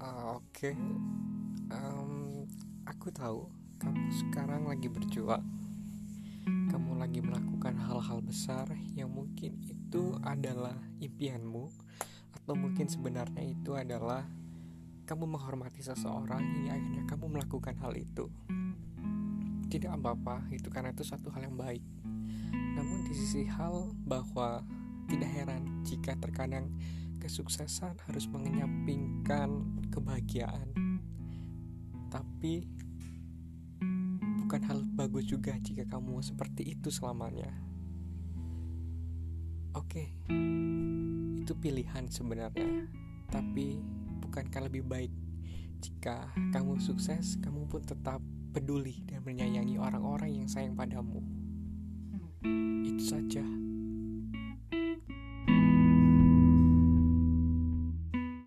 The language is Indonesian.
Oke, um, aku tahu kamu sekarang lagi berjuang. Kamu lagi melakukan hal-hal besar yang mungkin itu adalah impianmu, atau mungkin sebenarnya itu adalah kamu menghormati seseorang hingga akhirnya kamu melakukan hal itu. Tidak apa-apa, itu karena itu satu hal yang baik. Namun di sisi hal bahwa tidak heran jika terkadang kesuksesan harus mengenyampingkan kebahagiaan. Tapi bukan hal bagus juga jika kamu seperti itu selamanya. Oke, itu pilihan sebenarnya. Tapi bukankah lebih baik jika kamu sukses, kamu pun tetap peduli dan menyayangi orang-orang yang sayang padamu? Itu saja.